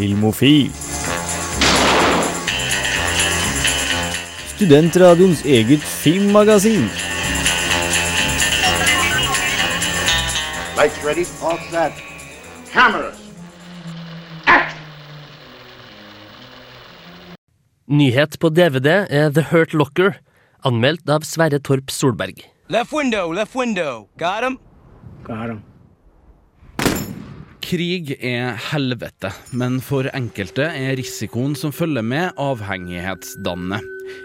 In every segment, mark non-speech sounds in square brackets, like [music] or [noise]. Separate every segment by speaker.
Speaker 1: Filmofil. Studentradioens eget filmmagasin.
Speaker 2: Lights ready, all set. Cameras.
Speaker 3: Nyhet på DVD er The Hurt Locker, anmeldt av Sverre Torp Solberg.
Speaker 4: Left window, left window. Got him?
Speaker 2: Got him.
Speaker 5: Krig er helvete, men for enkelte er risikoen som følger med, avhengighetsdannende.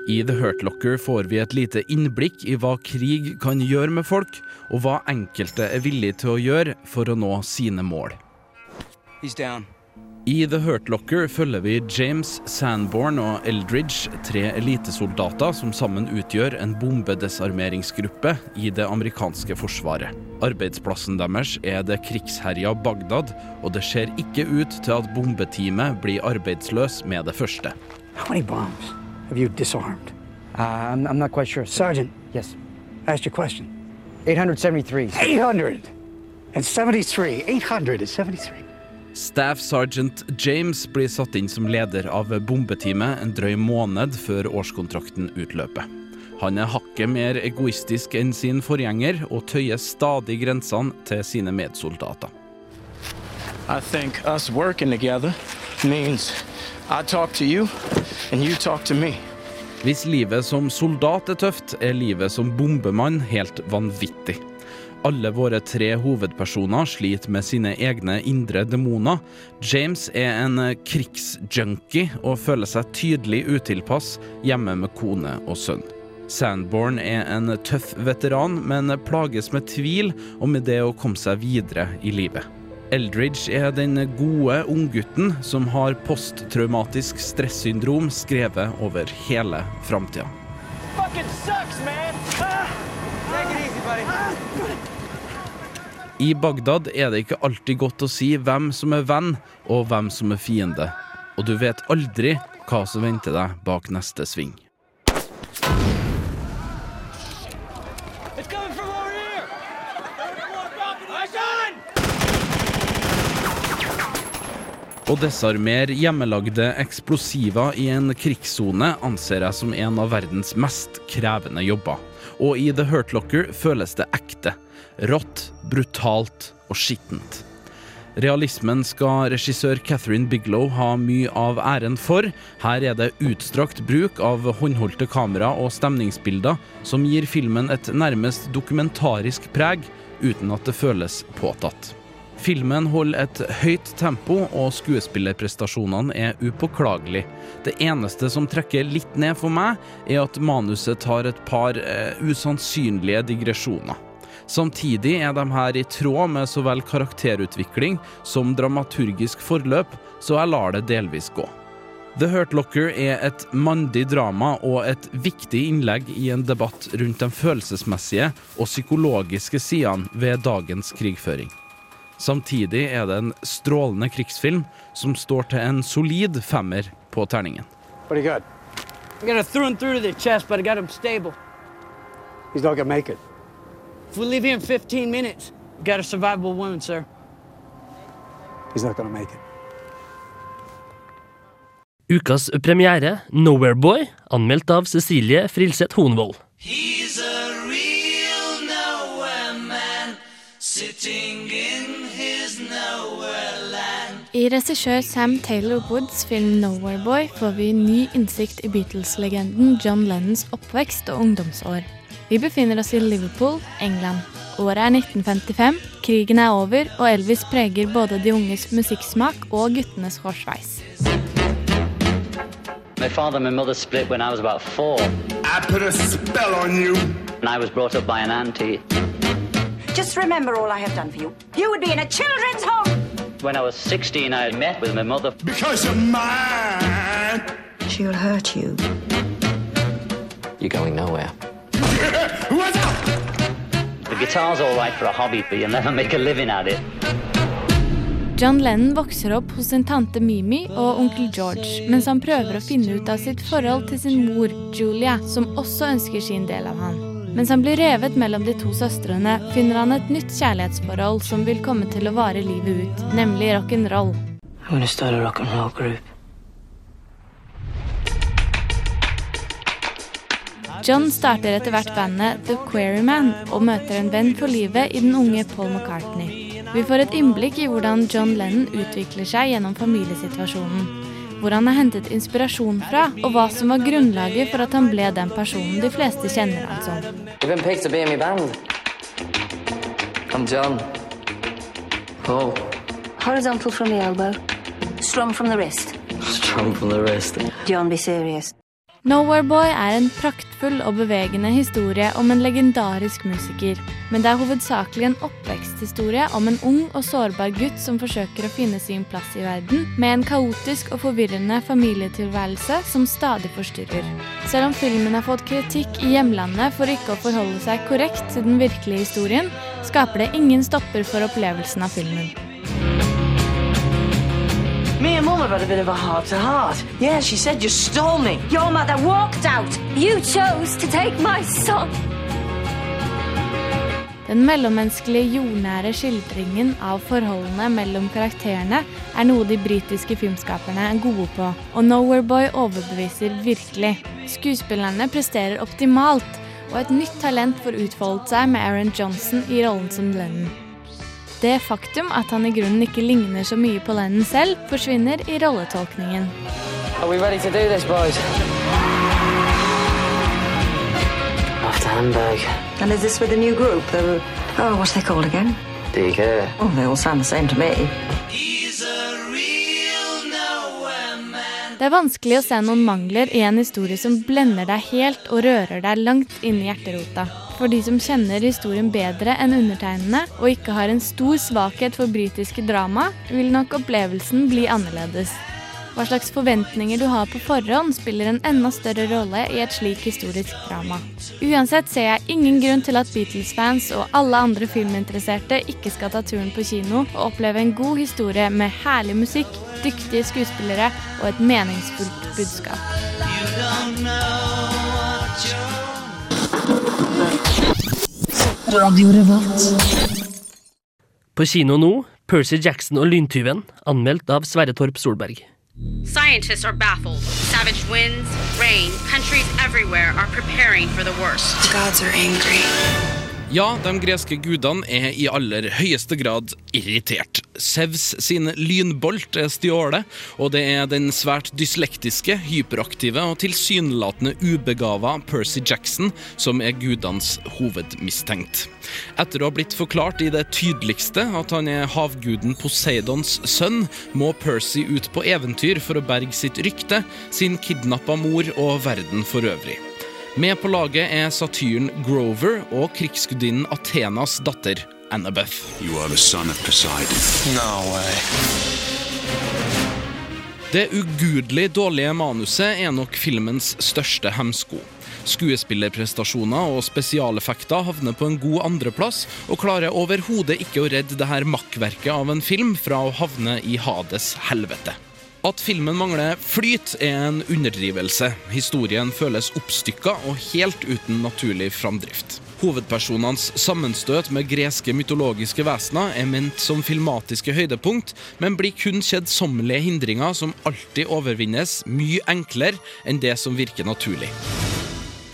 Speaker 5: I The Hurt Locker får vi et lite innblikk i hva krig kan gjøre med folk, og hva enkelte er villige til å gjøre for å nå sine mål.
Speaker 4: He's down.
Speaker 5: I The Hurt Locker følger vi James, Sanborn og Eldridge, tre elitesoldater som sammen utgjør en bombedesarmeringsgruppe i det amerikanske forsvaret. Arbeidsplassen deres er det krigsherja Bagdad, og det ser ikke ut til at bombeteamet blir arbeidsløs med det første.
Speaker 6: Hvor mange bomber har du disarmed?
Speaker 7: Jeg er ikke not quite sure.
Speaker 6: Sergeant,
Speaker 7: Yes.
Speaker 6: ask your spørsmål.
Speaker 7: 873.
Speaker 6: 873. 873.
Speaker 5: Staff Sergeant James blir satt inn som leder av bombeteamet en drøy måned før årskontrakten utløper. Han er hakket mer egoistisk enn sin forgjenger og tøyer stadig grensene til sine medsoldater.
Speaker 4: I think us working together means I talk to you and you talk to me.
Speaker 5: Hvis livet som soldat er tøft, er livet som bombemann helt vanvittig. Alle våre tre hovedpersoner sliter med sine egne indre demoner. James er en krigsjunkie og føler seg tydelig utilpass hjemme med kone og sønn. Sandborn er en tøff veteran, men plages med tvil og med det å komme seg videre i livet. Eldridge er den gode unggutten som har posttraumatisk stressyndrom skrevet over hele framtida.
Speaker 4: Fucking sucks, man. Ah! Take it easy, buddy.
Speaker 5: I Bagdad er det ikke alltid godt å si hvem som er venn og hvem som er fiende. Og du vet aldri hva som venter deg bak neste sving. Å desarmere hjemmelagde eksplosiver i en krigssone anser jeg som en av verdens mest krevende jobber. Og i The Hurt Locker føles det ekte. Rått, brutalt og skittent. Realismen skal regissør Catherine Biglow ha mye av æren for. Her er det utstrakt bruk av håndholdte kamera og stemningsbilder som gir filmen et nærmest dokumentarisk preg, uten at det føles påtatt. Filmen holder et høyt tempo, og skuespillerprestasjonene er upåklagelig. Det eneste som trekker litt ned for meg, er at manuset tar et par eh, usannsynlige digresjoner. Samtidig er de her i tråd med så vel karakterutvikling som dramaturgisk forløp, så jeg lar det delvis gå. The Hurt Locker er et mandig drama og et viktig innlegg i en debatt rundt de følelsesmessige og psykologiske sidene ved dagens krigføring. Samtidig er det en strålende krigsfilm som står til en solid femmer på terningen.
Speaker 6: You got?
Speaker 7: I got a through and through to the chest, but I got him stable.
Speaker 6: He's not gonna make it.
Speaker 7: If we leave here in 15 minutes, we got a survivable wound, sir.
Speaker 6: He's not gonna make it.
Speaker 3: Ukas premiere, Nowhere Boy, anmeldt av Cecilie Frilseth Honvold.
Speaker 8: I regissør Sam Taylor Woods film 'Nowhere Boy' får vi ny innsikt i Beatles-legenden John Lennons oppvekst og ungdomsår. Vi befinner oss i Liverpool, England. Året er 1955, krigen er over, og Elvis preger både de unges musikksmak og guttenes hårsveis.
Speaker 9: My father and my mother split when I was about four,
Speaker 2: I put a spell on you.
Speaker 9: and I was brought up by an auntie.
Speaker 10: Just remember all I have done for you. You would be in a children's home.
Speaker 9: When I was 16, I met with my mother.
Speaker 2: Because you're mine.
Speaker 10: She'll hurt you.
Speaker 9: You're going nowhere.
Speaker 2: What's up?
Speaker 9: The guitar's all right for a hobby, but you'll never make a living at it.
Speaker 8: John Lennon vokser opp hos sin tante Mimi og onkel George, mens han prøver å finne ut av sitt forhold til sin mor, Julia, som også ønsker sin del av han. Mens han blir revet mellom de to søstrene, finner han et nytt kjærlighetsforhold som vil komme til å vare livet ut, nemlig rock'n'roll.
Speaker 11: Rock and roll group.
Speaker 8: John starter etter hvert bandet The Quarryman og møter en venn for livet i den unge Paul McCartney. Vi får et innblikk i hvordan John Lennon utvikler seg gjennom familiesituasjonen. Hvor han har hentet inspirasjon fra, og hva som var grunnlaget for at han ble den personen de fleste kjenner han som.
Speaker 11: You've been picked to be in my band. I'm John. Paul.
Speaker 10: Horizontal from the elbow, strong from the wrist.
Speaker 11: Strong from the wrist.
Speaker 10: John, be serious.
Speaker 8: Nowhere Boy er en praktfull og bevegende historie om en legendarisk musiker. Men det er hovedsakelig en oppveksthistorie om en ung og sårbar gutt som forsøker å finne sin plass i verden, med en kaotisk og forvirrende familietilværelse som stadig forstyrrer. Selv om filmen har fått kritikk i hjemlandet for ikke å forholde seg korrekt til den virkelige historien, skaper det ingen stopper for opplevelsen av filmen.
Speaker 11: Me and Mum have had a bit of a heart to heart. Yeah, she said you stole me.
Speaker 10: Your mother walked out. You chose to take my son.
Speaker 8: Den mellommenneskelige jordnære skildringen av forholdene mellom karakterene er noe de britiske filmskaperne er gode på, og Nowhere Boy overbeviser virkelig. Skuespillerne presterer optimalt, og et nytt talent får utfoldet seg med Aaron Johnson i rollen som Lennon. Det faktum at han i grunnen ikke ligner så mye på Lennon selv, forsvinner i rolletolkningen.
Speaker 11: Are we ready to do this, boys? Off to Hamburg.
Speaker 10: And is this with a new group? The, oh, what's they called again?
Speaker 11: Do?
Speaker 10: Oh, they all sound the same to me.
Speaker 8: Det er vanskelig å se noen mangler i en historie som blender deg helt og rører deg langt inn i hjerterota. For de som kjenner historien bedre enn undertegnede, og ikke har en stor svakhet for britiske drama, vil nok opplevelsen bli annerledes. Hva slags forventninger du har på forhånd, spiller en enda større rolle i et slik historisk drama. Uansett ser jeg ingen grunn til at Beatles-fans og alle andre filminteresserte ikke skal ta turen på kino og oppleve en god historie med herlig musikk, dyktige skuespillere og et meningsfullt budskap.
Speaker 3: På kino nå, Percy Jackson og lyntyven, anmeldt av Sverre Torp Solberg.
Speaker 12: Scientists are baffled. Savage winds, rain, countries everywhere are preparing for the worst. The gods are angry.
Speaker 5: Ja, de greske gudene er i aller høyeste grad irritert. Sevs sin lynbolt er stjålet, og det er den svært dyslektiske, hyperaktive og tilsynelatende ubegava Percy Jackson som er gudenes hovedmistenkt. Etter å ha blitt forklart i det tydeligste at han er havguden Poseidons sønn, må Percy ut på eventyr for å berge sitt rykte, sin kidnappa mor og verden for øvrig. Med på laget er satyren Grover og krigsgudinnen Athenas datter, Annabeth.
Speaker 13: You are the son of Poseidon.
Speaker 4: No way.
Speaker 5: Det ugudelig dårlige manuset er nok filmens største hemsko. Skuespillerprestasjoner og spesialeffekter havner på en god andreplass, og klarer overhodet ikke å redde det her makkverket av en film fra å havne i Hades helvete. At filmen mangler flyt, er en underdrivelse. Historien føles oppstykka og helt uten naturlig framdrift. Hovedpersonenes sammenstøt med greske mytologiske vesener er ment som filmatiske høydepunkt, men blir kun kjedsommelige hindringer som alltid overvinnes mye enklere enn det som virker naturlig.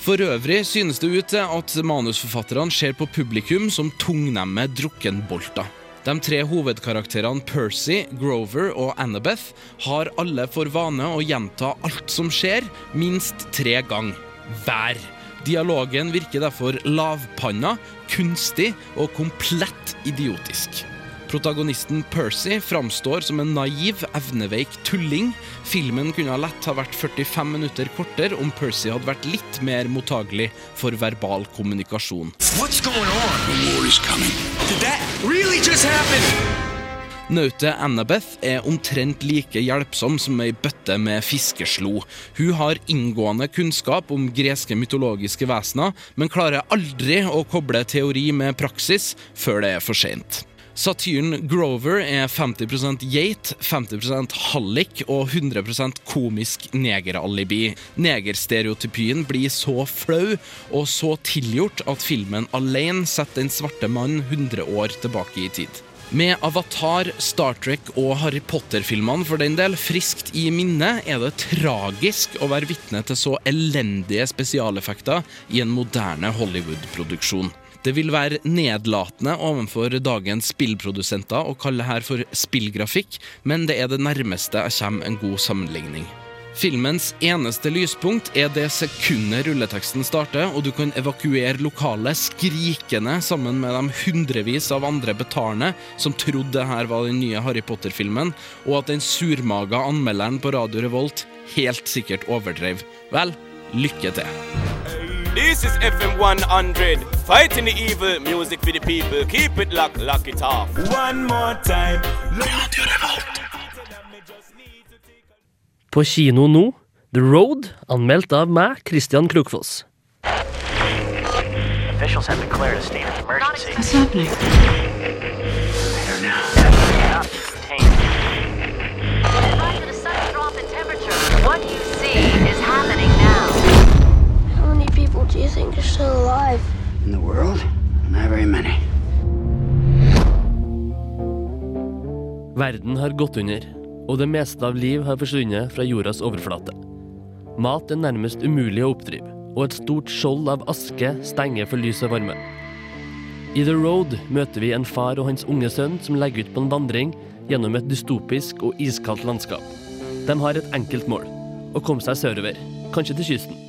Speaker 5: For øvrig synes det ut til at manusforfatterne ser på publikum som tungnemme drukkenbolter. De tre hovedkarakterene Percy, Grover og Annabeth har alle for vane å gjenta alt som skjer, minst tre ganger hver. Dialogen virker derfor lavpanna, kunstig og komplett idiotisk. Protagonisten Percy framstår som en naiv, evneveik tulling. Filmen kunne lett ha vært 45 minutter kortere om Percy hadde vært litt mer mottagelig for verbal kommunikasjon.
Speaker 4: Really
Speaker 5: Annabeth er omtrent like hjelpsom som ei bøtte med fiskeslo. Hun har inngående kunnskap om greske mytologiske vesener, men klarer aldri å koble teori med praksis før det er for sent. Satyren Grover er 50% geit, 50% hallik og 100% komisk negeralibi. Negerstereotypien blir så flau og så tilgjort at filmen alene setter den svarte mann 100 år tilbake i tid. Med Avatar, Star Trek og Harry Potter-filmene for den del friskt i minne, er det tragisk å være vitne til så elendige spesialeffekter i en moderne Hollywood-produksjon. Det vil være nedlatende overfor dagens spillprodusenter å kalle her for spillgrafikk, men det er det nærmeste jeg kommer en god sammenligning. Filmens eneste lyspunkt er det sekundet rulleteksten starter, og du kan evakuere lokalet skrikende sammen med de hundrevis av andre betalende som trodde det her var den nye Harry Potter-filmen, og at den surmaga anmelderen på Radio Revolt helt sikkert overdrev. Vel, lykke til.
Speaker 14: This is FM 100, fighting the evil, music for the people. Keep it locked, lock it off. One more time.
Speaker 3: På kino nå, The Road, anmeldt av meg, Christian Krokfoss.
Speaker 15: Officials have declared a state of emergency.
Speaker 16: What's happening? Still alive?
Speaker 6: In the world? Not very many.
Speaker 3: Verden har gått under, og det meste av liv har forsvunnet fra jordas overflate. Mat er nærmest umulig å oppdrive, og et stort skjold av aske stenger for lys og varme. I The Road møter vi en far og hans unge sønn som legger ut på en vandring gjennom et dystopisk og iskaldt landskap. De har et enkelt mål å komme seg sørover, kanskje til kysten.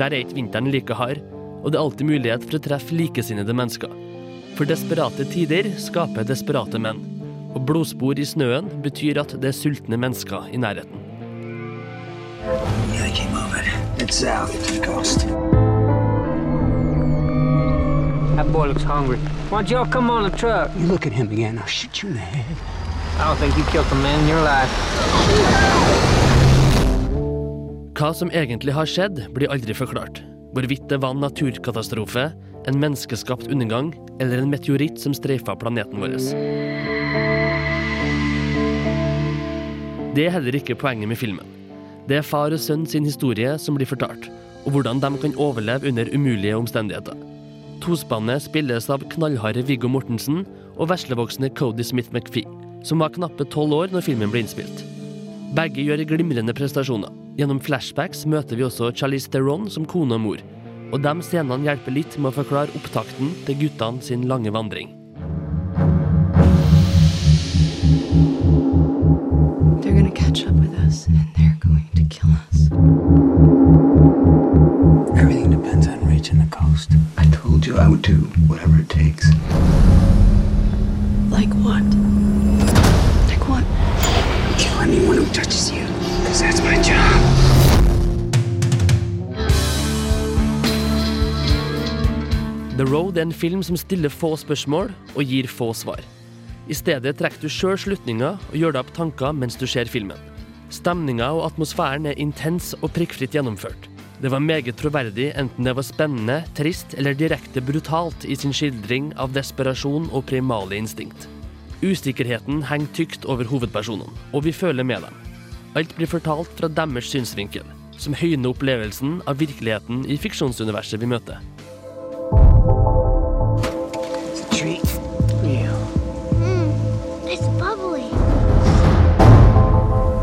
Speaker 3: Der er ikke vinteren like hard, og det er alltid mulighet for å treffe likesinnede mennesker. For desperate tider skaper desperate menn, og blodspor i snøen betyr at det er sultne mennesker i nærheten.
Speaker 6: Yeah, they came over. It's south to the coast.
Speaker 7: That boy looks hungry. Why don't y'all come on the truck?
Speaker 6: You look at him again, I'll shoot you in the head.
Speaker 7: I don't think you killed a man in your life.
Speaker 3: Hva som egentlig har skjedd, blir aldri forklart. Hvorvidt det var en naturkatastrofe, en menneskeskapt undergang eller en meteoritt som streifa planeten vår. Det er heller ikke poenget med filmen. Det er far og sønn sin historie som blir fortalt, og hvordan de kan overleve under umulige omstendigheter. Tospannet spilles av knallharde Viggo Mortensen og veslevoksne Cody Smith McPhee, som var knappe tolv år når filmen ble innspilt. Begge gjør glimrende prestasjoner. Gjennom flashbacks møter vi også Charlize Theron som kone og mor, og de scenene hjelper litt med å forklare opptakten til guttene sin lange vandring.
Speaker 16: They're gonna catch up with us, and they're going to kill us.
Speaker 6: Everything depends on reaching the coast. I told you I would do whatever it takes.
Speaker 16: Like what? Like what?
Speaker 6: Kill anyone who touches you, because that's my job.
Speaker 3: The Road er en film som stiller få spørsmål og gir få svar. I stedet trekker du sjøl slutninger og gjør deg opp tanker mens du ser filmen. Stemninga og atmosfæren er intens og prikkfritt gjennomført. Det var meget troverdig enten det var spennende, trist eller direkte brutalt i sin skildring av desperasjon og primale instinkt. Usikkerheten henger tykt over hovedpersonene, og vi føler med dem. Alt blir fortalt fra deres synsvinkel, som høyner opplevelsen av virkeligheten i fiksjonsuniverset vi møter.
Speaker 6: It's.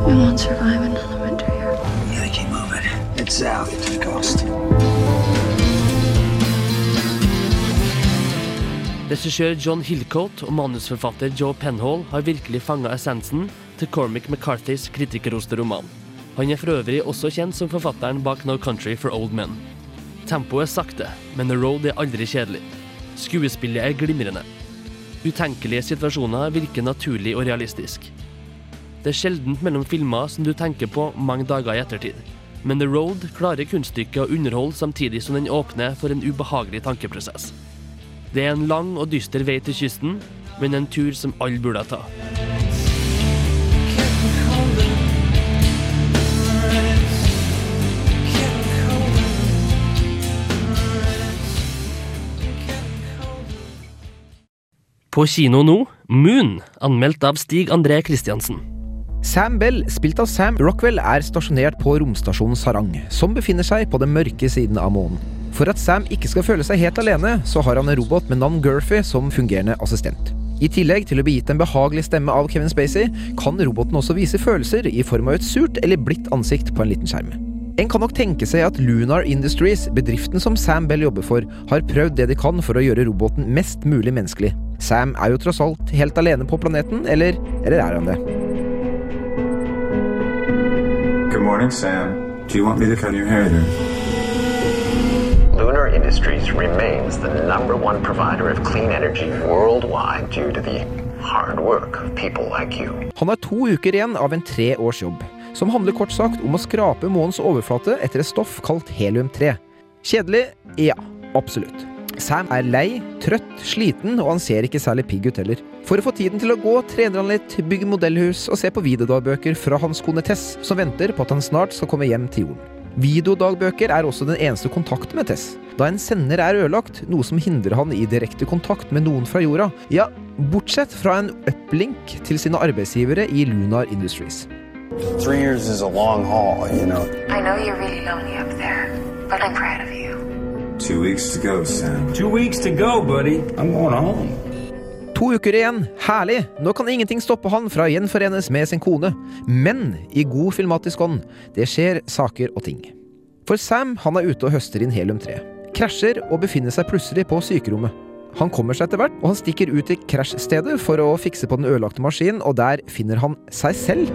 Speaker 16: Mm, it's survive another winter here.
Speaker 6: Yeah, they came over. It's south to the coast.
Speaker 3: Regissør John Hillcoat og manusforfatter Joe Penhall har virkelig fanga essensen til Cormac McCarthys kritikerroste roman. Han er for øvrig også kjent som forfatteren bak No Country for Old Men. Tempoet er sakte, men The Road er aldri kjedelig. Skuespillet er glimrende. Utenkelige situasjoner virker naturlig og realistisk. Det er sjeldent mellom filmer som du tenker på mange dager i ettertid. Men The Road klarer kunststykket å underholde samtidig som den åpner for en ubehagelig tankeprosess. Det er en lang og dyster vei til kysten, men en tur som alle burde ta. På kino nå, Moon, anmeldt av Stig André Christiansen.
Speaker 17: Sam Bell, spilt av Sam Rockwell, er stasjonert på romstasjonen Sarang, som befinner seg på den mørke siden av månen. For at Sam ikke skal føle seg helt alene, så har han en robot med navn Gurphy som fungerende assistent. I tillegg til å bli gitt en behagelig stemme av Kevin Spacey, kan roboten også vise følelser i form av et surt eller blidt ansikt på en liten skjerm. En kan nok tenke seg at Lunar Industries, bedriften som Sam Bell jobber for, har prøvd det de kan for å gjøre roboten mest mulig menneskelig. Sam er jo tross alt helt alene på planeten, eller, eller er han det?
Speaker 18: Good morning, Sam. Do you want me to cut your hair there?
Speaker 15: Industries remains the number one provider of clean energy worldwide due to the hard work of people like you.
Speaker 17: Han har to uker igjen av en tre års jobb, som handler kort sagt om å skrape månens overflate etter et stoff kalt helium-3. Kjedelig? Ja, absolutt. Sam er lei, trøtt, sliten, og han ser ikke særlig pigg ut heller. For å få tiden til å gå, trener han litt, bygger modellhus og ser på videodagbøker fra hans kone Tess, som venter på at han snart skal komme hjem til jorden. Videodagbøker er også den eneste kontakten med Tess, da en sender er ødelagt, noe som hindrer han i direkte kontakt med noen fra jorda. Ja, bortsett fra en uplink til sine arbeidsgivere i Lunar Industries.
Speaker 19: Three years is a long haul, you know.
Speaker 20: I know you're really lonely up there, but I'm proud of you.
Speaker 18: Two weeks to go, Sam.
Speaker 19: Two weeks to go, buddy. I'm going home.
Speaker 17: To uker igjen, herlig! Nå kan ingenting stoppe han fra å gjenforenes med sin kone. Men i god filmatisk ånd, det skjer saker og ting. For Sam han er ute og høster inn helium-3. Krasjer og befinner seg plutselig på sykerommet. Han kommer seg etter hvert, og han stikker ut til krasjstedet for å fikse på den ødelagte maskinen, og der finner han seg selv.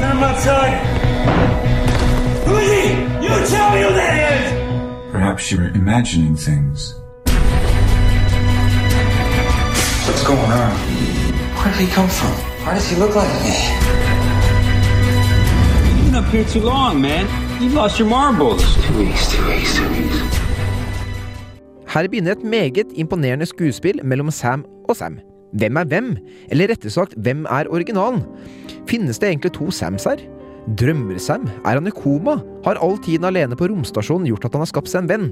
Speaker 19: Sam outside. Who tell? You that is!
Speaker 18: Perhaps you were imagining things.
Speaker 21: What's going on? Where did he come from? Why does he look like me?
Speaker 19: You've been up here too long, man. You've lost your marbles.
Speaker 21: Two weeks, two weeks, two weeks.
Speaker 17: Her begynner et meget imponerende skuespill mellom Sam og Sam. Hvem er hvem? Eller rettere sagt, hvem er originalen? Finnes det egentlig to Sams her? Drømmer Sam? Er han i koma? Har all tiden alene på romstasjonen gjort at han har skapt seg en venn?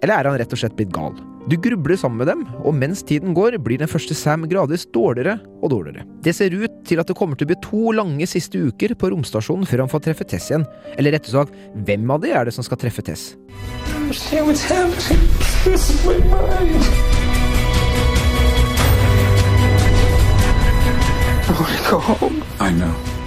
Speaker 17: Eller er han rett og slett blitt gal? Du grubler sammen med dem, og mens tiden går, blir den første Sam gradvis dårligere og dårligere. Det ser ut til at det kommer til å bli to lange siste uker på romstasjonen før han får treffe Tess igjen. Eller rettere sagt, hvem av de er det som skal treffe Tess?
Speaker 19: I want to go home.
Speaker 18: I know.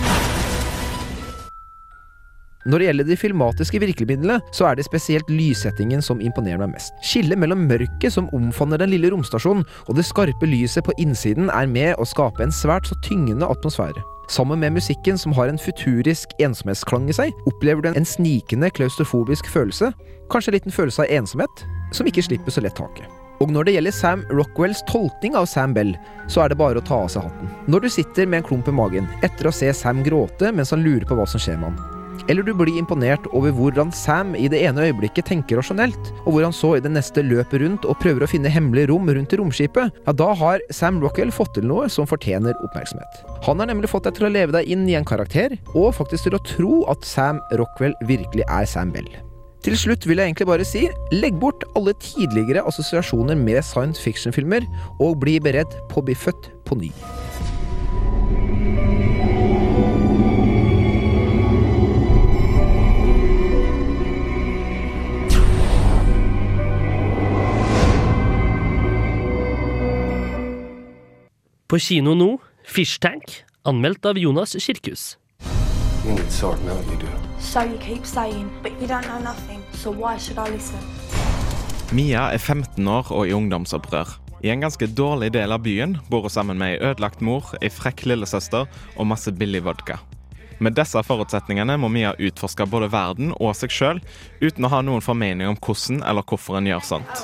Speaker 17: Når det gjelder de filmatiske virkemidlene, så er det spesielt lyssettingen som imponerer meg mest. Skillet mellom mørket som omfavner den lille romstasjonen, og det skarpe lyset på innsiden er med å skape en svært så tyngende atmosfære. Sammen med musikken som har en futurisk ensomhetsklang i seg, opplever du en snikende klaustrofobisk følelse, kanskje en liten følelse av ensomhet, som ikke slipper så lett taket. Og når det gjelder Sam Rockwells tolkning av Sam Bell, så er det bare å ta av seg hatten. Når du sitter med en klump i magen etter å se Sam gråte mens han lurer på hva som skjer med ham. Eller du blir imponert over hvordan Sam i det ene øyeblikket tenker rasjonelt, og hvor han så i det neste løper rundt og prøver å finne hemmelige rom rundt i romskipet, ja, da har Sam Rockwell fått til noe som fortjener oppmerksomhet. Han har nemlig fått deg til å leve deg inn i en karakter, og faktisk til å tro at Sam Rockwell virkelig er Sam Bell. Til slutt vil jeg egentlig bare si, legg bort alle tidligere assosiasjoner med science fiction-filmer, og bli beredt på å bli født på ny.
Speaker 3: På kino nå, Fish Tank, anmeldt av Jonas Kirkhus.
Speaker 21: You need sorting out, you do.
Speaker 22: So you keep saying, but you don't know nothing, so why should I listen?
Speaker 23: Mia er 15 år og i ungdomsopprør. I en ganske dårlig del av byen bor hun sammen med ei ødelagt mor, ei frekk lillesøster og masse billig vodka. Med disse forutsetningene må Mia utforske både verden og seg sjøl, uten å ha noen formening om hvordan eller hvorfor en gjør sånt.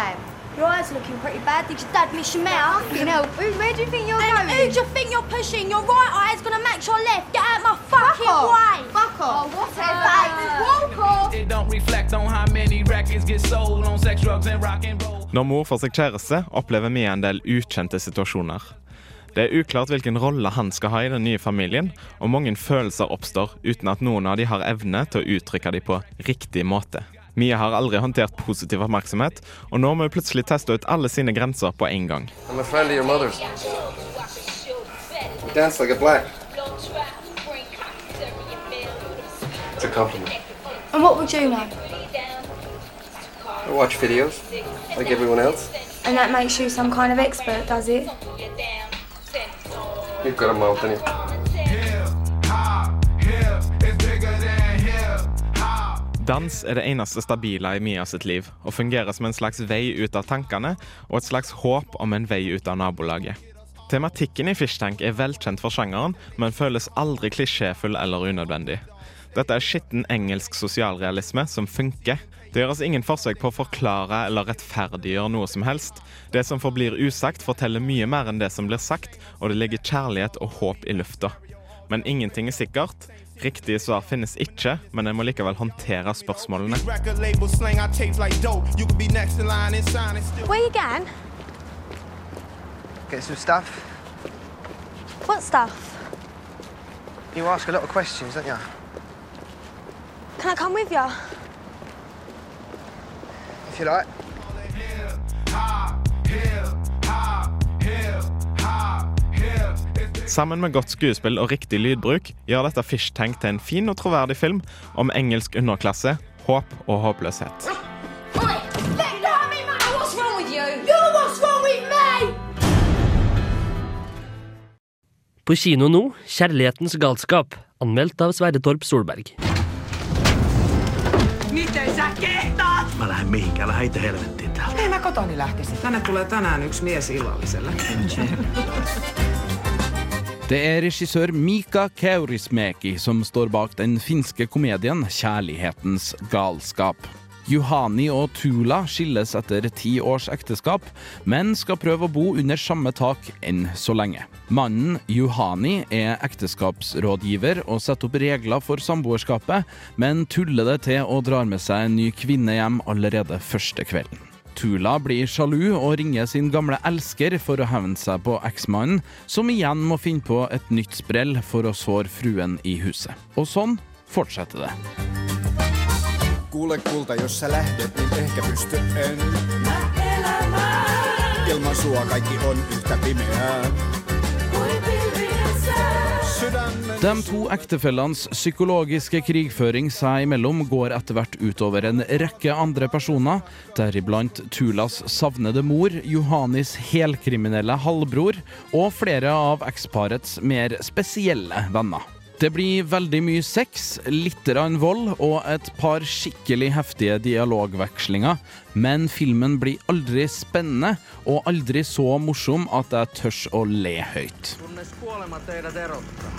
Speaker 24: Fuck a what? A.
Speaker 22: Your eyes are looking pretty bad. Did your dad miss your mouth? [laughs]
Speaker 24: You know, who, where do you think you're
Speaker 22: And
Speaker 24: going?
Speaker 22: who do you think you're pushing? Your right eye's gonna match your left. Get out my fucking
Speaker 24: Fuck
Speaker 22: way.
Speaker 24: Fuck off. Oh, what's
Speaker 22: Walk off.
Speaker 25: It don't reflect on how many records get sold on sex, drugs, and rock and roll.
Speaker 23: Når mor får seg kjæreste, opplever vi en del ukjente situasjoner. Det er uklart hvilken rolle han skal ha i den nye familien, og mange følelser oppstår uten at noen av de har evne til å uttrykke de på riktig måte. Mia har aldri håndtert positiv oppmerksomhet, og nå må hun plutselig teste ut alle sine grenser på en gang.
Speaker 26: I'm a friend of your mother's. You dance like a black. It's a compliment.
Speaker 24: And what would you know?
Speaker 26: I watch videos, like everyone else.
Speaker 24: And that makes you some kind of expert, does it?
Speaker 26: You've got a mouth in you.
Speaker 23: Dans er det eneste stabile i Mia sitt liv, og fungerer som en slags vei ut av tankene og et slags håp om en vei ut av nabolaget. Tematikken i Fishtank er velkjent for sjangeren, men føles aldri klisjéfull eller unødvendig. Dette er skitten engelsk sosialrealisme som funker. Det gjøres ingen forsøk på å forklare eller rettferdiggjøre noe som helst. Det som forblir usagt, forteller mye mer enn det som blir sagt, og det ligger kjærlighet og håp i lufta. Men ingenting er sikkert. Riktige svar finnes ikke, men en må likevel håndtere spørsmålene.
Speaker 19: Record label slang our tapes like dope. You could be next in line and sign it still.
Speaker 22: Where you going?
Speaker 26: Get some stuff.
Speaker 22: What stuff?
Speaker 26: You ask a lot of questions, don't you?
Speaker 22: Can I come with you?
Speaker 26: If you like.
Speaker 23: Sammen med godt skuespill og riktig lydbruk gjør dette Fish Tank til en fin og troverdig film om engelsk underklasse, håp og håpløshet.
Speaker 3: På kino nå, 'Kjærlighetens galskap', anmeldt av Sverre Torp Solberg.
Speaker 27: Mä lähden mihinkään, lähde itse helvettiin täältä. Ei mä kotoni lähtisi. Tänne tulee tänään yksi mies illalliselle.
Speaker 5: Det er regissør Mika Kaurismäki som står bak den finske komedien 'Kjærlighetens galskap'. Juhani og Tula skilles etter ti års ekteskap, men skal prøve å bo under samme tak enn så lenge. Mannen Juhani er ekteskapsrådgiver og setter opp regler for samboerskapet, men tuller det til og drar med seg en ny kvinne hjem allerede første kvelden. Tula blir sjalu og ringer sin gamle elsker for å hevne seg på eksmannen, som igjen må finne på et nytt sprell for å såre fruen i huset. Og sånn fortsetter det.
Speaker 28: Kuule kulta, jos sä lähdet, niin ehkä pysty en. Ilman sua kaikki on yhtä pimeää. Sydämen
Speaker 5: De to ektefellenes psykologiske krigføring seg imellom går etter hvert utover en rekke andre personer, deriblant Tulas savnede mor, Johanis helkriminelle halvbror og flere av eksparets mer spesielle venner. Det blir veldig mye sex, litt vold og et par skikkelig heftige dialogvekslinger, men filmen blir aldri spennende og aldri så morsom at jeg tørs å le høyt.
Speaker 27: Kunnes kuolema teidät erottaa.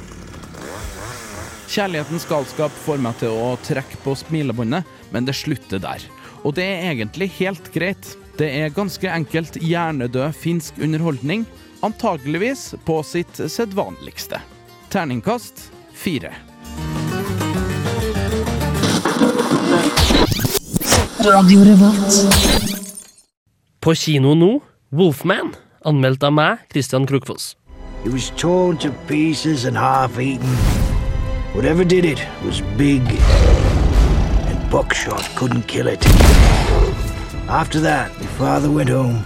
Speaker 5: Kjærlighetens galskap får meg til å trekke på smilebåndet, men det slutter der. Og det er egentlig helt greit. Det er ganske enkelt hjernedød finsk underholdning, antageligvis på sitt sedvanligste. Terningkast fire.
Speaker 3: På kino nå, 'Wolfman', anmeldt av meg, Christian Krokfoss.
Speaker 29: It was torn to pieces and half eaten. Whatever did it was big, and buckshot couldn't kill it. After that, my father went home,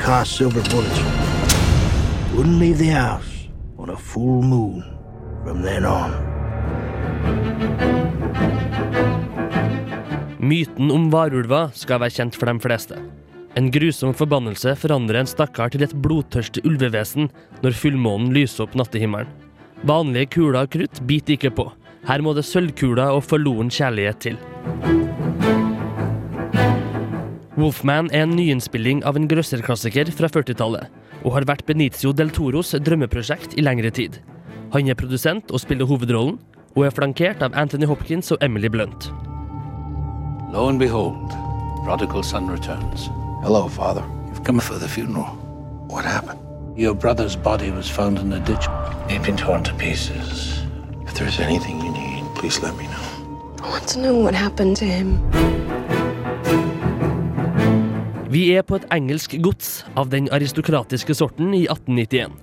Speaker 29: cast silver bullets. Wouldn't leave the house on a full moon from then on.
Speaker 3: Myten om varulver skal være kjent for de fleste. En grusom forbannelse forandrer en stakkar til et blodtørstig ulvevesen når fullmånen lyser opp nattehimmelen. Vanlige kuler og krutt biter ikke på. Her må det sølvkuler og forloren kjærlighet til. Wolfman er en nyinnspilling av en grøsserklassiker fra 40-tallet, og har vært Benicio del Toros drømmeprosjekt i lengre tid. Han er produsent og spiller hovedrollen, og er flankert av Anthony Hopkins og Emily Blunt.
Speaker 21: Lo and behold, prodigal son returns.
Speaker 29: Hello, Father.
Speaker 21: You've come for the funeral.
Speaker 29: What happened?
Speaker 21: Your brother's body was found in a ditch. He'd been torn to pieces.
Speaker 29: If there's anything you need, please let me know.
Speaker 16: I want to know what happened to him.
Speaker 3: Vi er på et engelsk gods av den aristokratiske sorten i 1891.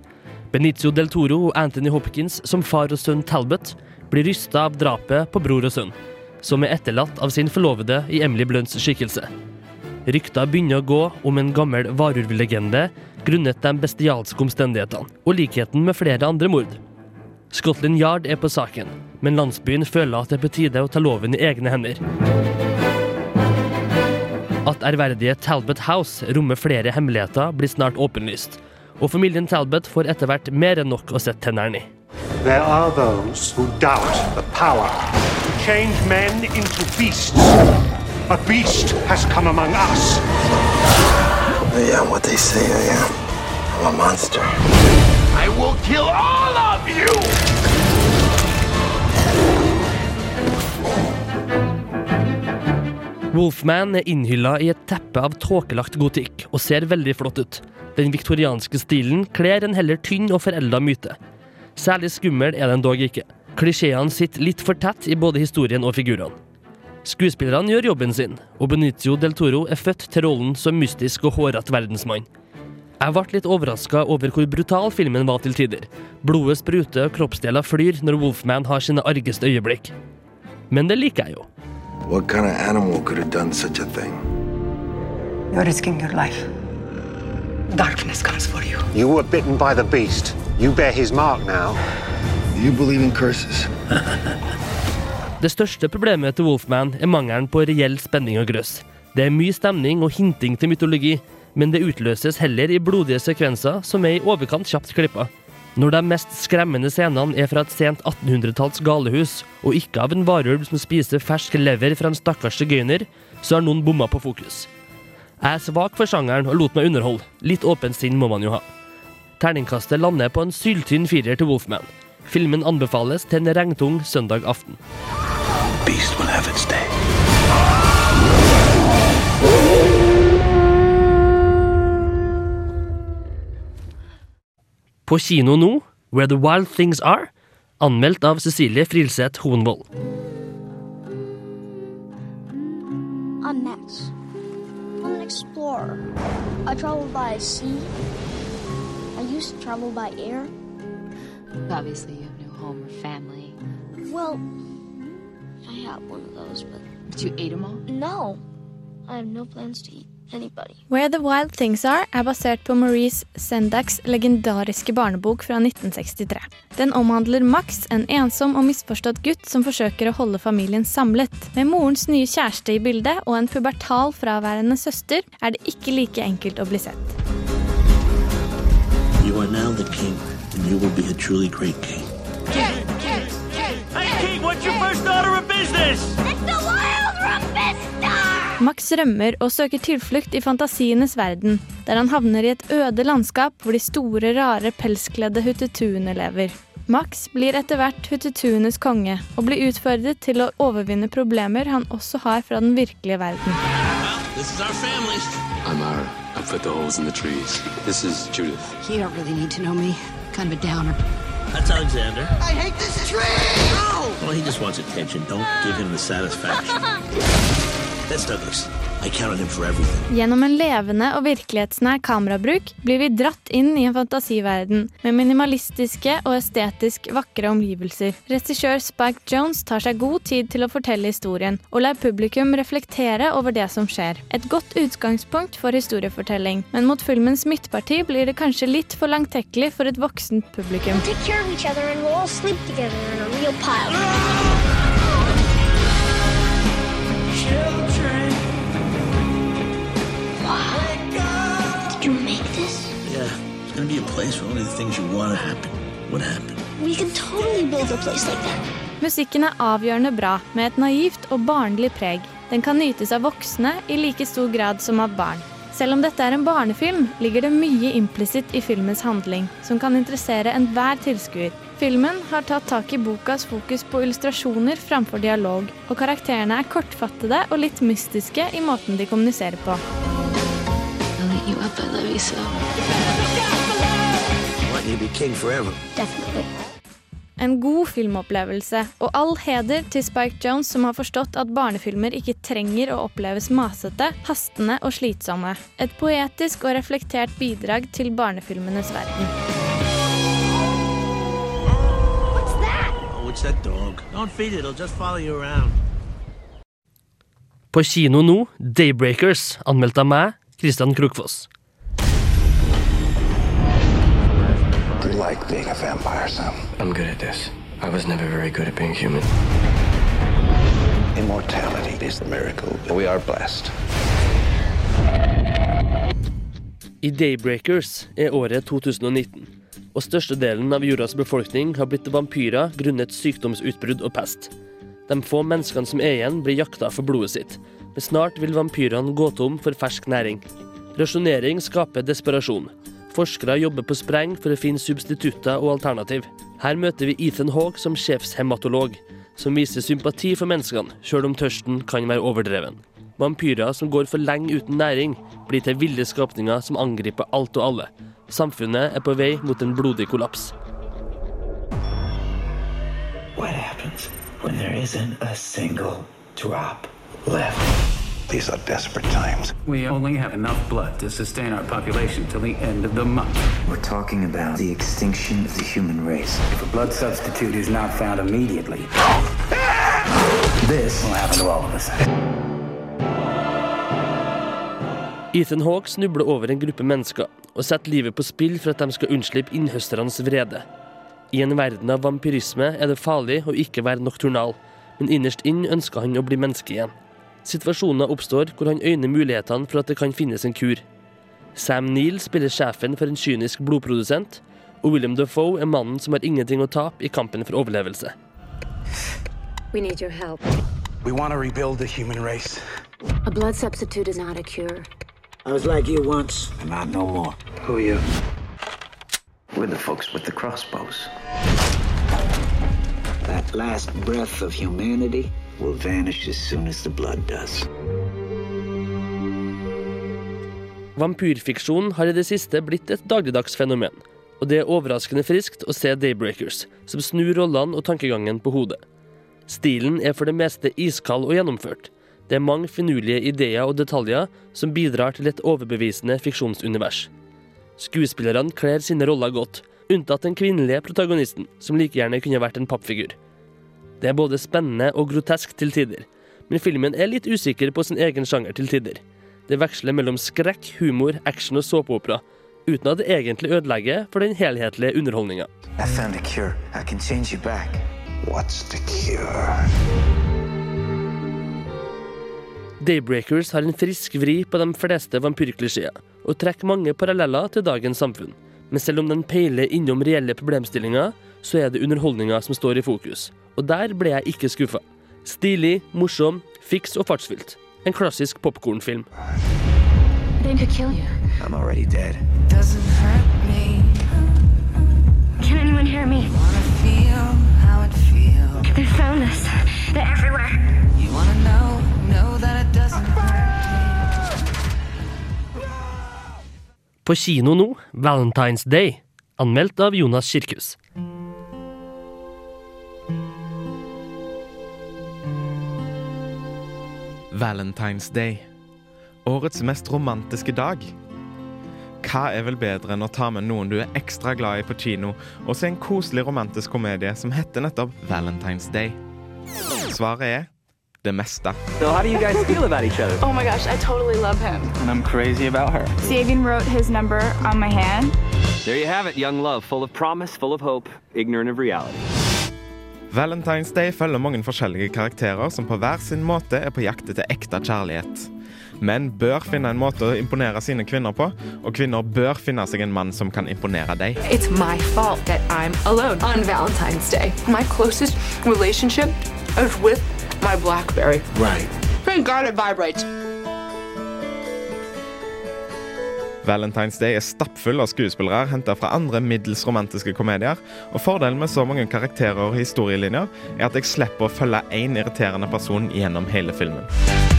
Speaker 3: Benicio del Toro og Anthony Hopkins som far og sønn Talbot blir rysta av drapet på bror og sønn, som er etterlatt av sin forlovede i Emily Blunts skikkelse. Rykter begynner å gå om en gammel varulvlegende grunnet de bestialske omstendighetene og likheten med flere andre mord. Scotland Yard er på saken, men landsbyen føler at det er på tide å ta loven i egne hender. At ærverdige Talbot House rommer flere hemmeligheter, blir snart åpenlyst. Og familien Talbot får etter hvert mer enn nok å sette tennene i.
Speaker 30: There are those who doubt the power to change men into beasts. A beast has come among us.
Speaker 28: I am what they say I am. I'm a monster.
Speaker 30: I will kill all of you!
Speaker 3: Wolfman er innhylla i et teppe av tåkelagt gotikk og ser veldig flott ut. Den viktorianske stilen kler en heller tynn og forelda myte. Særlig skummel er den dog ikke. Klisjeene sitter litt for tett i både historien og figurene. Skuespillerne gjør jobben sin, og Benicio del Toro er født til rollen som mystisk og hårete verdensmann. Jeg ble litt overraska over hvor brutal filmen var til tider. Blodet spruter og kroppsdeler flyr når Wolfman har sine argeste øyeblikk. Men det liker jeg jo.
Speaker 28: What kind of animal could have done such a thing?
Speaker 16: You're risking your life. Darkness comes for you.
Speaker 30: You were bitten by the beast. You bear his mark now.
Speaker 28: You believe in curses? [laughs]
Speaker 3: Det største problemet til Wolfman er mangelen på reell spenning og grøss. Det er mye stemning og hinting til mytologi, men det utløses heller i blodige sekvenser som er i overkant kjapt klippa. Når de mest skremmende scenene er fra et sent 1800-talls galehus, og ikke av en varulv som spiser fersk lever fra en stakkars sigøyner, så har noen bomma på fokus. Jeg er svak for sjangeren og lot meg underholde. Litt åpent sinn må man jo ha. Terningkastet lander på en syltynn firer til Wolfman. Filmen anbefales til en regntung søndag aften.
Speaker 28: Beast will have its day.
Speaker 3: På kino nå, Where the Wild Things Are, anmeldt av Cecilie Frilseth Hoenvold.
Speaker 24: I'm Max. I'm an explorer. I travel by sea. I used to travel by air.
Speaker 31: Obviously, you have no home or family.
Speaker 24: Well, I have one of those, but
Speaker 31: But you ate them all?
Speaker 24: no. I have no plans to eat anybody.
Speaker 8: Where the Wild Things Are er basert på Maurice Sendaks legendariske barnebok fra 1963. Den omhandler Max, en ensom og misforstått gutt som forsøker å holde familien samlet. Med morens nye kjæreste i bildet og en pubertal fraværende søster er det ikke like enkelt å bli sett.
Speaker 21: You are now the king, you will be a truly great king.
Speaker 32: Hey, King, what's your first order of business?
Speaker 24: It's the Wild rumpista!
Speaker 8: Max rømmer og søker tilflukt i fantasienes verden, der han havner i et øde landskap hvor de store, rare, pelskledde hututuene lever. Max blir etter hvert hututuenes konge, og blir utfordret til å overvinne problemer han også har fra den virkelige verden.
Speaker 21: Well.
Speaker 33: I'm Ira. The holes in the trees. This is Judith.
Speaker 16: You don't really need to know me. Kind of a downer.
Speaker 21: That's Alexander.
Speaker 32: I hate this tree!
Speaker 21: Well, he just wants attention. Don't give him the satisfaction. [laughs] That's Douglas. I counted him for everything.
Speaker 8: Gjennom en levende og virkelighetsnær kamerabruk blir vi dratt inn i en fantasiverden med minimalistiske og estetisk vakre omgivelser. Regissør Spike Jones tar seg god tid til å fortelle historien, og lar publikum reflektere over det som skjer. Et godt utgangspunkt for historiefortelling, men mot filmens midtparti blir det kanskje litt for langtekkelig for et voksent publikum.
Speaker 24: We'll take care of each other and we'll all sleep together in a real pile.
Speaker 21: It's gonna be a place where only the things you want to happen would happen.
Speaker 24: We can totally build a place like that.
Speaker 8: Musikken er avgjørende bra, med et naivt og barnlig preg. Den kan nytes av voksne i like stor grad som av barn. Selv om dette er en barnefilm, ligger det mye implisitt i filmens handling, som kan interessere enhver tilskuer. Filmen har tatt tak i bokas fokus på illustrasjoner framfor dialog, og karakterene er kortfattede og litt mystiske i måten de kommuniserer på.
Speaker 16: I'll let you up. I love you so.
Speaker 8: En god filmopplevelse, og all heder til Spike Jones som har forstått at barnefilmer ikke trenger å oppleves masete, hastende og slitsomme. Et poetisk og reflektert bidrag til barnefilmenes verden.
Speaker 3: På kino nå, Daybreakers, anmeldt av meg, Christian Krokfoss.
Speaker 6: You like being a vampire, son?
Speaker 34: I'm good at this. I was never very good at being human.
Speaker 6: Immortality is the miracle. We are blessed.
Speaker 3: I Daybreakers er året 2019, og størstedelen av jordas befolkning har blitt vampyrer grunnet sykdomsutbrudd og pest. De få menneskene som er igjen, blir jakta for blodet sitt, men snart vil vampyrene gå tom for fersk næring. Rasjonering skaper desperasjon. Forskere jobber på spreng for å finne substitutter og alternativ. Her møter vi Ethan Hawke som sjefshematolog, som viser sympati for menneskene, sjøl om tørsten kan være overdreven. Vampyrer som går for lenge uten næring, blir til ville skapninger som angriper alt og alle. Samfunnet er på vei mot en blodig kollaps.
Speaker 6: What happens when there isn't a single drop left? These are desperate times.
Speaker 35: We only have enough blood to sustain our population till the end of the month.
Speaker 36: We're talking about the extinction of the human race.
Speaker 35: If a blood substitute is not found immediately, this will happen to all of us.
Speaker 3: Ethan Hawke snubler over en gruppe mennesker og setter livet på spill for at de skal unnslippe innhøsternes vrede. I en verden av vampyrisme er det farlig å ikke være nokturnal, men innerst inn ønsker han å bli menneske igjen. Situasjoner oppstår hvor han øyner mulighetene for at det kan finnes en kur. Sam Neill spiller sjefen for en kynisk blodprodusent, og William Defoe er mannen som har ingenting å tape i kampen for overlevelse.
Speaker 37: We need your help.
Speaker 36: We want to rebuild the human race.
Speaker 37: A blood substitute is not a cure.
Speaker 36: I was like you once, and not no more. Who are you? We're the folks with the crossbows. That last breath of humanity will vanish as soon as the blood does.
Speaker 3: Vampyrfiksjon har i det siste blitt et dagligdags fenomen, og det er overraskende friskt å se Daybreakers, som snur rollene og tankegangen på hodet. Stilen er for det meste iskald og gjennomført. Det er mange finurlige ideer og detaljer som bidrar til et overbevisende fiksjonsunivers. Skuespillerne kler sine roller godt, unntatt den kvinnelige protagonisten, som like gjerne kunne vært en pappfigur. Det er både spennende og grotesk til tider, men filmen er litt usikker på sin egen sjanger til tider. Det veksler mellom skrekk, humor, action og såpeopera, uten at det egentlig ødelegger for den helhetlige underholdninga. Daybreakers har en frisk vri på de fleste vampyrklisjeer, og trekker mange paralleller til dagens samfunn. Men selv om den peiler innom reelle problemstillinger, så er det underholdninga som står i fokus. Og der ble jeg ikke skuffa. Stilig, morsom, fiks og fartsfylt. En klassisk popkornfilm. På kino nå, Valentine's Day. Anmeldt av Jonas Kirkhus.
Speaker 23: Valentine's Day. Årets mest romantiske dag. Hva er vel bedre enn å ta med noen du er ekstra glad i på kino, og se en koselig romantisk komedie som heter nettopp Valentine's Day? Svaret er det meste.
Speaker 38: So how do you guys feel about each other?
Speaker 39: Oh my gosh, I totally love him.
Speaker 38: And I'm crazy about her.
Speaker 39: Sabian wrote his number on my hand.
Speaker 38: There you have it, young love, full of promise, full of hope, ignorant of reality.
Speaker 23: Valentine's Day følger mange forskjellige karakterer som på hver sin måte er på jakt etter ekte kjærlighet. Menn bør finne en måte å imponere sine kvinner på, og kvinner bør finne seg en mann som kan imponere dem.
Speaker 40: It's my fault that I'm alone on Valentine's Day. My closest relationship is with my Blackberry.
Speaker 23: Right.
Speaker 40: Thank God it vibrates.
Speaker 23: Valentine's Day er stappfull av skuespillere henta fra andre middels romantiske komedier, og fordelen med så mange karakterer og historielinjer er at jeg slipper å følge én irriterende person gjennom hele filmen.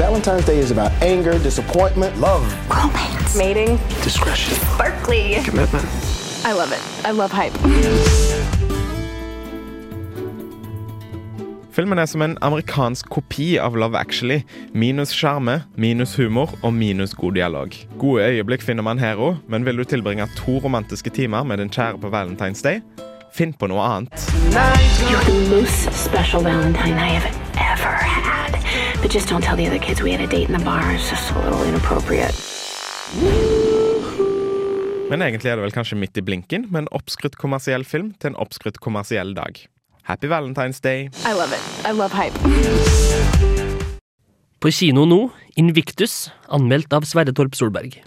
Speaker 41: Valentine's Day is about anger, disappointment, love,
Speaker 39: Romance. Mating.
Speaker 41: discretion.
Speaker 39: Sparkly.
Speaker 41: Commitment.
Speaker 39: I love it. I love hype.
Speaker 23: Filmen er som en amerikansk kopi av Love Actually. Minus sjarme, minus humor og minus god dialog. Gode øyeblikk finner man her òg, men vil du tilbringe to romantiske timer med din kjære på Valentine's Day? Finn på noe annet.
Speaker 42: You're the most special Valentine I have ever had. But just don't tell the other kids we had a date in the bar. It's just a little inappropriate.
Speaker 23: Men egentlig er det vel kanskje midt i blinken med en oppskrytt kommersiell film til en oppskrytt kommersiell dag. Happy Valentine's Day.
Speaker 40: I love it. I love hype.
Speaker 3: På kino nå, Invictus, anmeldt av Sverre Torp Solberg.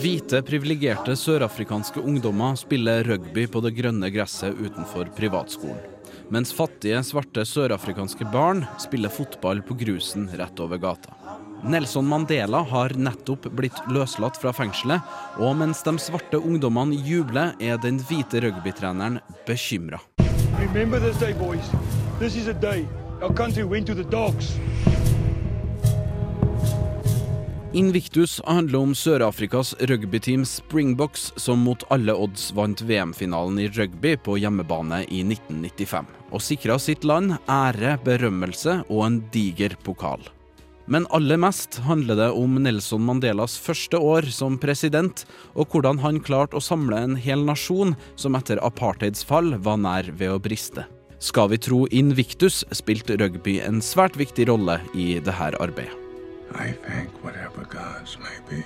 Speaker 5: Hvite, privilegerte sørafrikanske ungdommer spiller rugby på det grønne gresset utenfor privatskolen. Mens fattige, svarte sørafrikanske barn spiller fotball på grusen rett over gata. Nelson Mandela har nettopp blitt løslatt fra fengselet, og mens de svarte ungdommene jubler, er den hvite rugbytreneren bekymra. Invictus handler om Sør-Afrikas rugbyteam Springboks, som mot alle odds vant VM-finalen i rugby på hjemmebane i 1995, og sikra sitt land ære, berømmelse og en diger pokal. Men aller mest handler det om Nelson Mandelas første år som president, og hvordan han klarte å samle en hel nasjon som etter apartheids fall var nær ved å briste. Skal vi tro Invictus, spilte rugby en svært viktig rolle i dette arbeidet.
Speaker 18: I thank whatever gods may be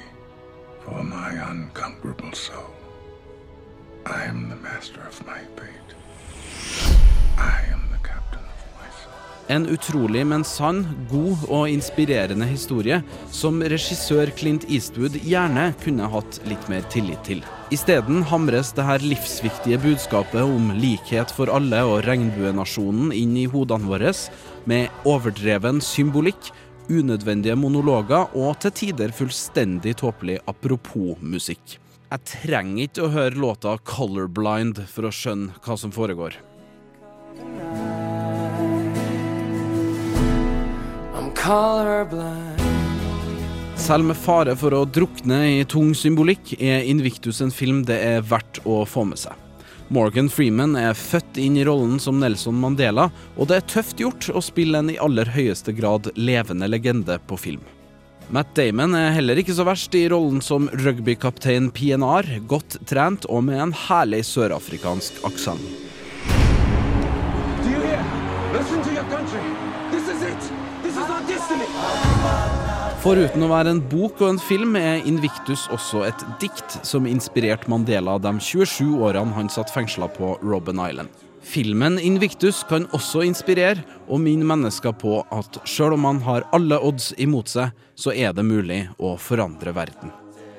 Speaker 18: for my uncomfortable soul. I am the master of my fate. I am
Speaker 5: En utrolig, men sann, god og inspirerende historie som regissør Clint Eastwood gjerne kunne hatt litt mer tillit til. Isteden hamres det her livsviktige budskapet om likhet for alle og regnbuenasjonen inn i hodene våre med overdreven symbolikk unødvendige monologer og til tider fullstendig tåpelig apropos-musikk. Jeg trenger ikke å høre låta 'Colorblind' for å skjønne hva som foregår. Selv med fare for å drukne i tung symbolikk, er Invictus en film det er verdt å få med seg. Morgan Freeman er født inn i rollen som Nelson Mandela, og det er tøft gjort å spille en i aller høyeste grad levende legende på film. Matt Damon er heller ikke så verst i rollen som rugbykaptein PNR, godt trent og med en herlig sørafrikansk aksent.
Speaker 43: Do you hear? Listen to your.
Speaker 5: Foruten å være en bok og en film, er Invictus også et dikt som inspirerte Mandela de 27 årene han satt fengsla på Robben Island. Filmen Invictus kan også inspirere og minne mennesker på at sjøl om man har alle odds imot seg, så er det mulig å forandre verden.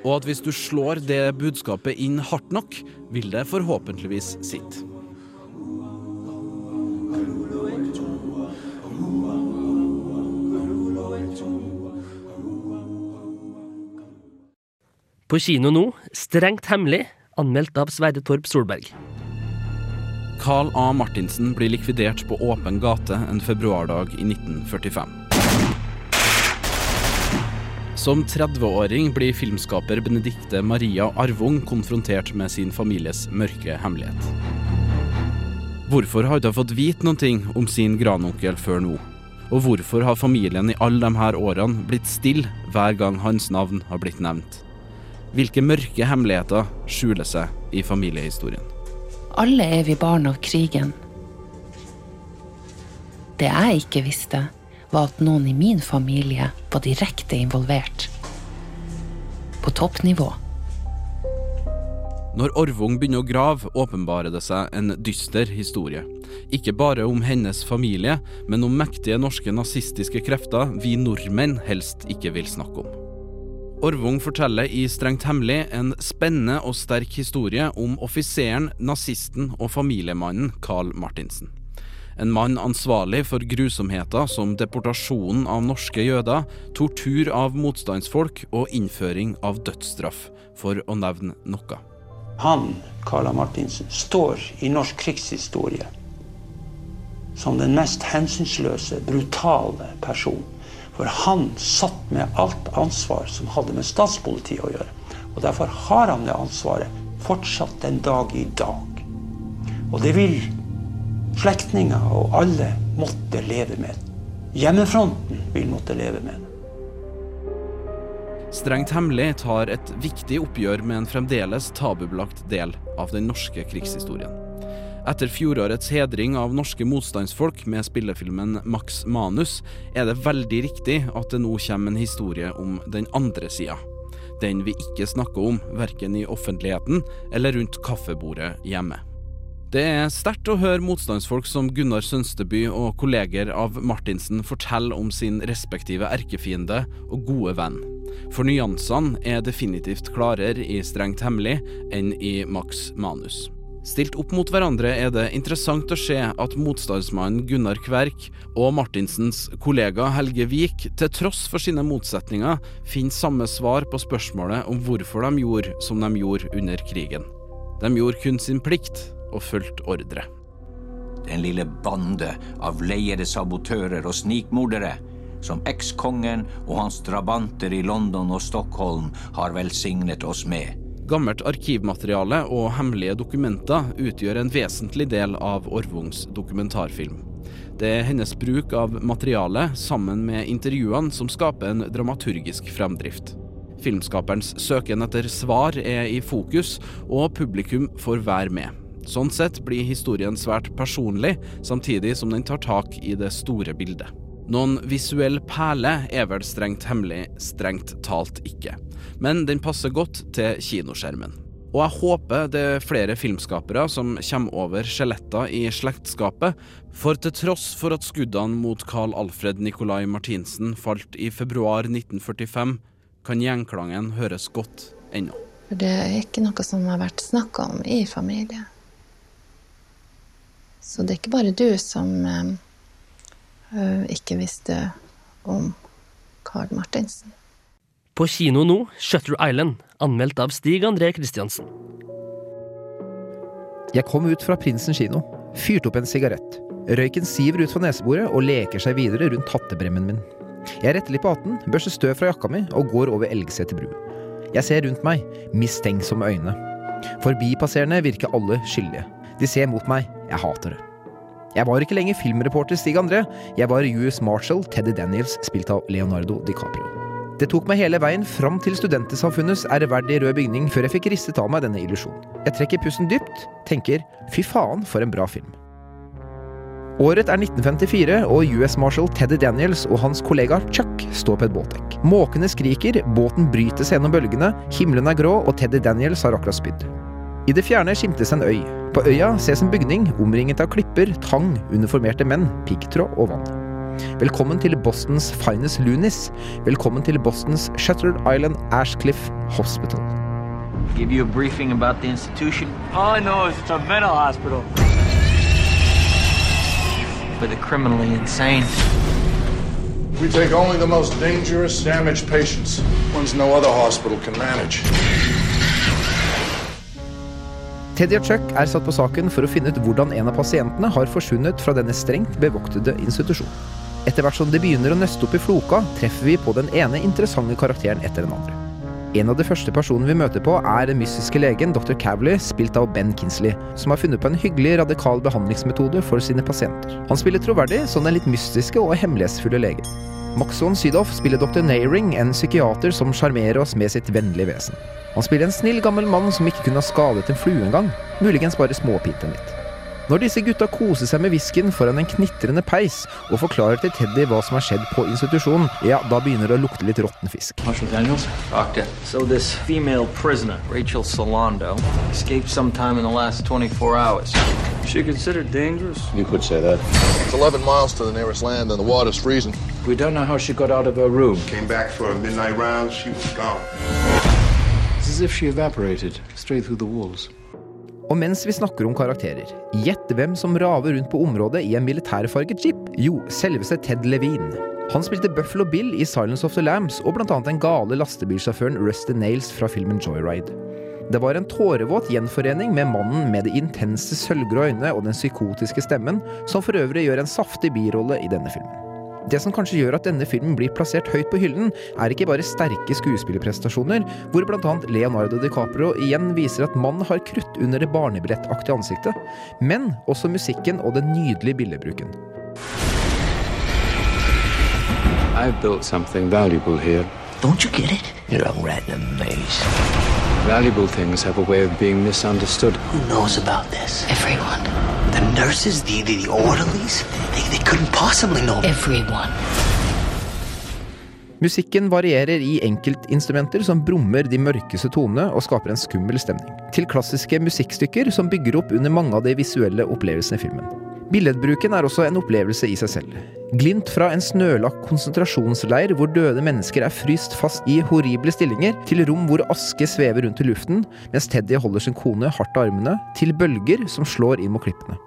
Speaker 5: Og at hvis du slår det budskapet inn hardt nok, vil det forhåpentligvis sitte.
Speaker 3: På kino nå, Strengt hemmelig, anmeldt av Sverre Torp Solberg.
Speaker 5: Carl A. Martinsen blir likvidert på åpen gate en februardag i 1945. Som 30-åring blir filmskaper Benedicte Maria Arvung konfrontert med sin families mørke hemmelighet. Hvorfor har hun ikke fått vite noe om sin granonkel før nå? Og hvorfor har familien i alle disse årene blitt stille hver gang hans navn har blitt nevnt? Hvilke mørke hemmeligheter skjuler seg i familiehistorien?
Speaker 44: Alle er vi barn av krigen. Det jeg ikke visste, var at noen i min familie var direkte involvert. På toppnivå.
Speaker 5: Når Orvung begynner å grave, åpenbarer det seg en dyster historie. Ikke bare om hennes familie, men om mektige norske nazistiske krefter vi nordmenn helst ikke vil snakke om. Orvung forteller i Strengt hemmelig en spennende og sterk historie om offiseren, nazisten og familiemannen Carl Martinsen. En mann ansvarlig for grusomheter som deportasjonen av norske jøder, tortur av motstandsfolk og innføring av dødsstraff, for å nevne noe.
Speaker 45: Han, Carla Martinsen, står i norsk krigshistorie som den mest hensynsløse, brutale personen. For han satt med alt ansvar som hadde med statspolitiet å gjøre. Og derfor har han det ansvaret fortsatt den dag i dag. Og det vil slektninger og alle måtte leve med. Hjemmefronten vil måtte leve med.
Speaker 5: Strengt hemmelig tar et viktig oppgjør med en fremdeles tabubelagt del av den norske krigshistorien. Etter fjorårets hedring av norske motstandsfolk med spillefilmen Max Manus, er det veldig riktig at det nå kommer en historie om den andre sida. Den vi ikke snakker om, verken i offentligheten eller rundt kaffebordet hjemme. Det er sterkt å høre motstandsfolk som Gunnar Sønsteby og kolleger av Martinsen fortelle om sin respektive erkefiende og gode venn. For nyansene er definitivt klarere i Strengt hemmelig enn i Max Manus. Stilt opp mot hverandre er det interessant å se at motstandsmannen Gunnar Kverk og Martinsens kollega Helge Vik, til tross for sine motsetninger, finner samme svar på spørsmålet om hvorfor de gjorde som de gjorde under krigen. De gjorde kun sin plikt og fulgte ordre.
Speaker 36: Den lille bande av leiede sabotører og snikmordere som ekskongen og hans drabanter i London og Stockholm har velsignet oss med
Speaker 5: Gammelt arkivmateriale og hemmelige dokumenter utgjør en vesentlig del av Orvungs dokumentarfilm. Det er hennes bruk av materialet sammen med intervjuene som skaper en dramaturgisk fremdrift. Filmskaperens søken etter svar er i fokus, og publikum får være med. Sånn sett blir historien svært personlig, samtidig som den tar tak i det store bildet. Noen visuell perle er vel strengt hemmelig, strengt talt ikke. Men den passer godt til kinoskjermen. Og jeg håper det er flere filmskapere som kommer over skjeletter i slektskapet, for til tross for at skuddene mot Carl Alfred Nicolai Martinsen falt i februar 1945, kan gjengklangen høres godt ennå.
Speaker 46: Det er ikke noe som har vært snakka om i familien. Så det er ikke bare du som eh, Eh, ikke visste om Carl Martinsen.
Speaker 3: På kino nå, Shutter Island, anmeldt av Stig André Kristiansen.
Speaker 17: Jeg kom ut fra Prinsen kino, fyrte opp en sigarett. Røyken siver ut fra neseboret og leker seg videre rundt hattebremmen min. Jeg retter litt på hatten, børster støv fra jakka mi og går over Elgseter bru. Jeg ser rundt meg, mistenksomme øyne. Forbipasserende virker alle skyldige. De ser mot meg, jeg hater det. Jeg var ikke lenger filmreporter Stig André, jeg var US Marshal Teddy Daniels, spilt av Leonardo DiCaprio. Det tok meg hele veien fram til Studentersamfunnets ærverdige røde bygning før jeg fikk ristet av meg denne illusjonen. Jeg trekker pusten dypt, tenker fy faen for en bra film. Året er 1954, og US Marshal Teddy Daniels og hans kollega Chuck står på et båtdekk. Måkene skriker, båten bryter seg gjennom bølgene, himmelen er grå, og Teddy Daniels har akkurat spydd. I det fjerne skimtes en øy. På øya ses en bygning omringet av klipper, tang, uniformerte menn, piggtråd og vann. Velkommen til Bostons finest lunis. Velkommen til Bostons Shuttered Island Ashcliff Hospital.
Speaker 36: Give you a briefing about the institution?
Speaker 47: All I know is it's a mental hospital.
Speaker 36: For the criminally insane.
Speaker 48: We take only the most dangerous, damaged patients, ones no other hospital can manage.
Speaker 17: Teddy og Chuck er satt på saken for å finne ut hvordan en av pasientene har forsvunnet fra denne strengt bevoktede institusjonen. Etter hvert som det begynner å nøste opp i floka, treffer vi på den ene interessante karakteren etter den andre. En av de første personene vi møter på, er den mystiske legen dr. Cavley, spilt av Ben Kinsley, som har funnet på en hyggelig, radikal behandlingsmetode for sine pasienter. Han spiller troverdig som den litt mystiske og hemmelighetsfulle legen. Max von Sydow spiller dr. Nayring, en psykiater som sjarmerer oss med sitt vennlige vesen. Han spiller en snill, gammel mann som ikke kunne ha skadet en flue engang. Muligens bare småpinte litt. Når disse gutta koser seg med whiskyen foran en knitrende peis og forklarer til Teddy hva som har skjedd på institusjonen, ja, da begynner det å lukte litt råtten fisk.
Speaker 36: So this female prisoner, Rachel Solando, escaped sometime in the last 24 hours.
Speaker 47: She considered dangerous?
Speaker 41: You could say that. It's 11 miles to the nearest land and the water's freezing.
Speaker 36: We don't know how she got out of her room.
Speaker 41: Came back for a midnight round, she was gone.
Speaker 19: It's as if she evaporated straight through the walls.
Speaker 17: Og mens vi snakker om karakterer, gjett hvem som raver rundt på området i en militærfarget jeep? Jo, selveste Ted Levine. Han spilte Buffalo Bill i Silence of the Lambs og annet den gale lastebilsjåføren Rusty Nails fra filmen Joyride. Det var en tårevåt gjenforening med mannen med det intense sølvgrå øynet og den psykotiske stemmen, som for øvrig gjør en saftig birolle i denne filmen. Det som kanskje gjør at denne filmen blir plassert høyt på hyllen, er ikke bare sterke skuespillerprestasjoner, hvor bl.a. Leonardo DiCaprio igjen viser at mannen har krutt under det barnebrettaktige ansiktet, men også musikken og den nydelige billedbruken.
Speaker 19: I've built something valuable here.
Speaker 36: Don't you get it?
Speaker 21: You're a rat in a maze.
Speaker 34: Valuable things have a way of being misunderstood.
Speaker 21: Who knows about this?
Speaker 40: Everyone.
Speaker 21: The nurses, the, the, the orderlies, they, they couldn't possibly know.
Speaker 40: Everyone.
Speaker 17: Musikken varierer i enkeltinstrumenter som brummer de mørkeste tonene og skaper en skummel stemning, til klassiske musikkstykker som bygger opp under mange av de visuelle opplevelsene i filmen. Billedbruken er også en opplevelse i seg selv. Glimt fra en snølagt konsentrasjonsleir hvor døde mennesker er fryst fast i horrible stillinger, til rom hvor aske svever rundt i luften, mens Teddy holder sin kone hardt av armene, til bølger som slår inn mot klippene.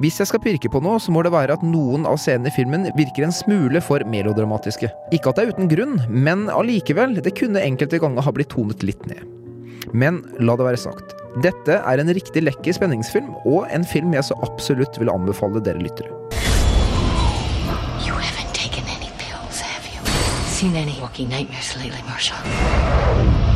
Speaker 17: Hvis jeg skal pirke på noe, så må det være at noen av scenene i filmen virker en smule for melodramatiske. Ikke at det er uten grunn, men allikevel, det kunne enkelte ganger ha blitt tonet litt ned. Men la det være sagt. Dette er en riktig lekker spenningsfilm, og en film jeg så absolutt vil anbefale dere lyttere.
Speaker 40: Seen any walking nightmares lately, Marshall?